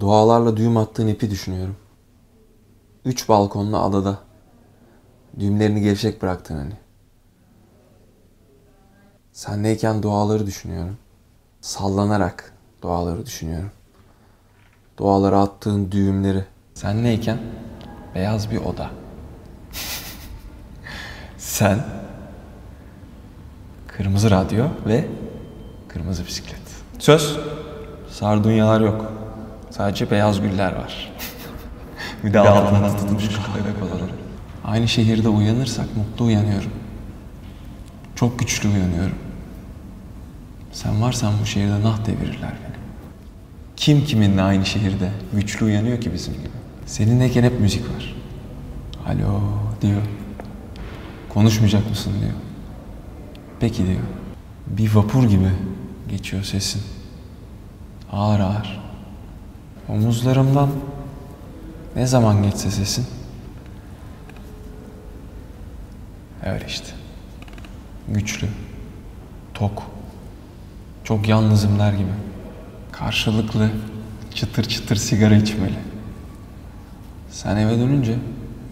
Dualarla düğüm attığın ipi düşünüyorum. Üç balkonlu adada. Düğümlerini gevşek bıraktın hani. Sendeyken duaları düşünüyorum. Sallanarak duaları düşünüyorum. Dualara attığın düğümleri. Senleyken beyaz bir oda. Sen, kırmızı radyo ve kırmızı bisiklet. Söz, sardunyalar yok. Sadece beyaz güller var. bir de altından tutulmuş kahve kolaları. Aynı şehirde uyanırsak mutlu uyanıyorum. Çok güçlü uyanıyorum. Sen varsan bu şehirde nah devirirler beni. Kim kiminle aynı şehirde güçlü uyanıyor ki bizim gibi? Seninleyken hep müzik var. Alo diyor. Konuşmayacak mısın diyor. Peki diyor. Bir vapur gibi geçiyor sesin. Ağır ağır. Omuzlarımdan ne zaman geçse sesin. Öyle işte. Güçlü. Tok. Çok yalnızım der gibi. Karşılıklı çıtır çıtır sigara içmeli. Sen eve dönünce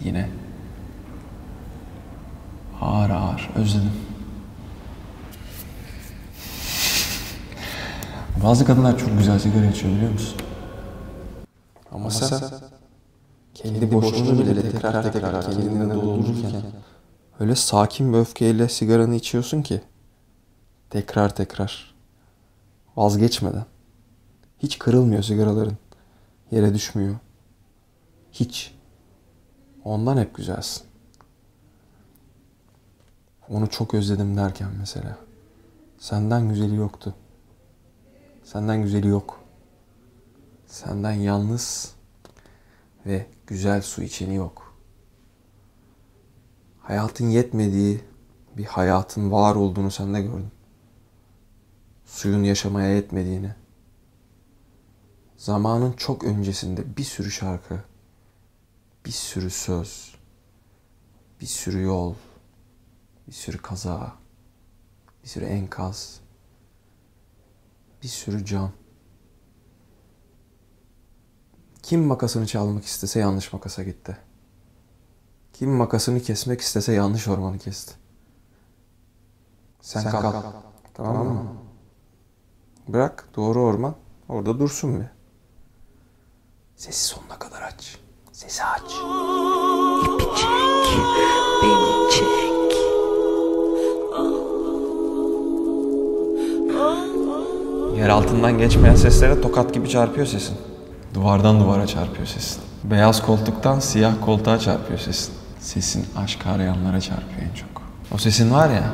yine ağır ağır özledim. Bazı kadınlar çok güzel sigara içiyor biliyor musun? Ama sen kendi boşluğunu bile tekrar tekrar kendine doldururken öyle sakin bir öfkeyle sigaranı içiyorsun ki tekrar tekrar vazgeçmeden. Hiç kırılmıyor sigaraların. Yere düşmüyor. Hiç. Ondan hep güzelsin. Onu çok özledim derken mesela. Senden güzeli yoktu. Senden güzeli yok senden yalnız ve güzel su içeni yok. Hayatın yetmediği bir hayatın var olduğunu sende gördüm. Suyun yaşamaya yetmediğini. Zamanın çok öncesinde bir sürü şarkı, bir sürü söz, bir sürü yol, bir sürü kaza, bir sürü enkaz, bir sürü can. Kim makasını çalmak istese yanlış makasa gitti. Kim makasını kesmek istese yanlış ormanı kesti. Sen, Sen kalk. kalk. Tamam mı? Bırak doğru orman orada dursun bir. Sesi sonuna kadar aç. Sesi aç. İpi çek, beni çek. Yer altından geçmeyen seslere tokat gibi çarpıyor sesin. Duvardan duvara çarpıyor sesin. Beyaz koltuktan siyah koltuğa çarpıyor sesin. Sesin aşk arayanlara çarpıyor en çok. O sesin var ya,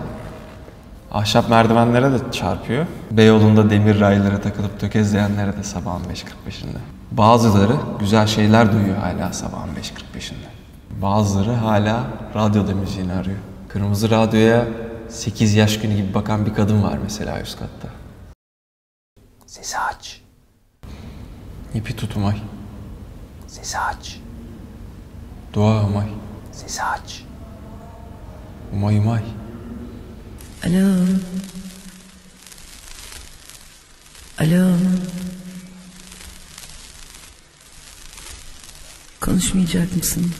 ahşap merdivenlere de çarpıyor. Beyoğlu'nda demir raylara takılıp tökezleyenlere de sabahın 5.45'inde. Bazıları güzel şeyler duyuyor hala sabahın 5.45'inde. Bazıları hala radyoda müziğini arıyor. Kırmızı radyoya 8 yaş günü gibi bakan bir kadın var mesela üst katta. Sesi aç. İpi tut Umay. Sesi aç. Dua Umay. Sesi aç. Umay Umay. Alo. Alo. Konuşmayacak mısın?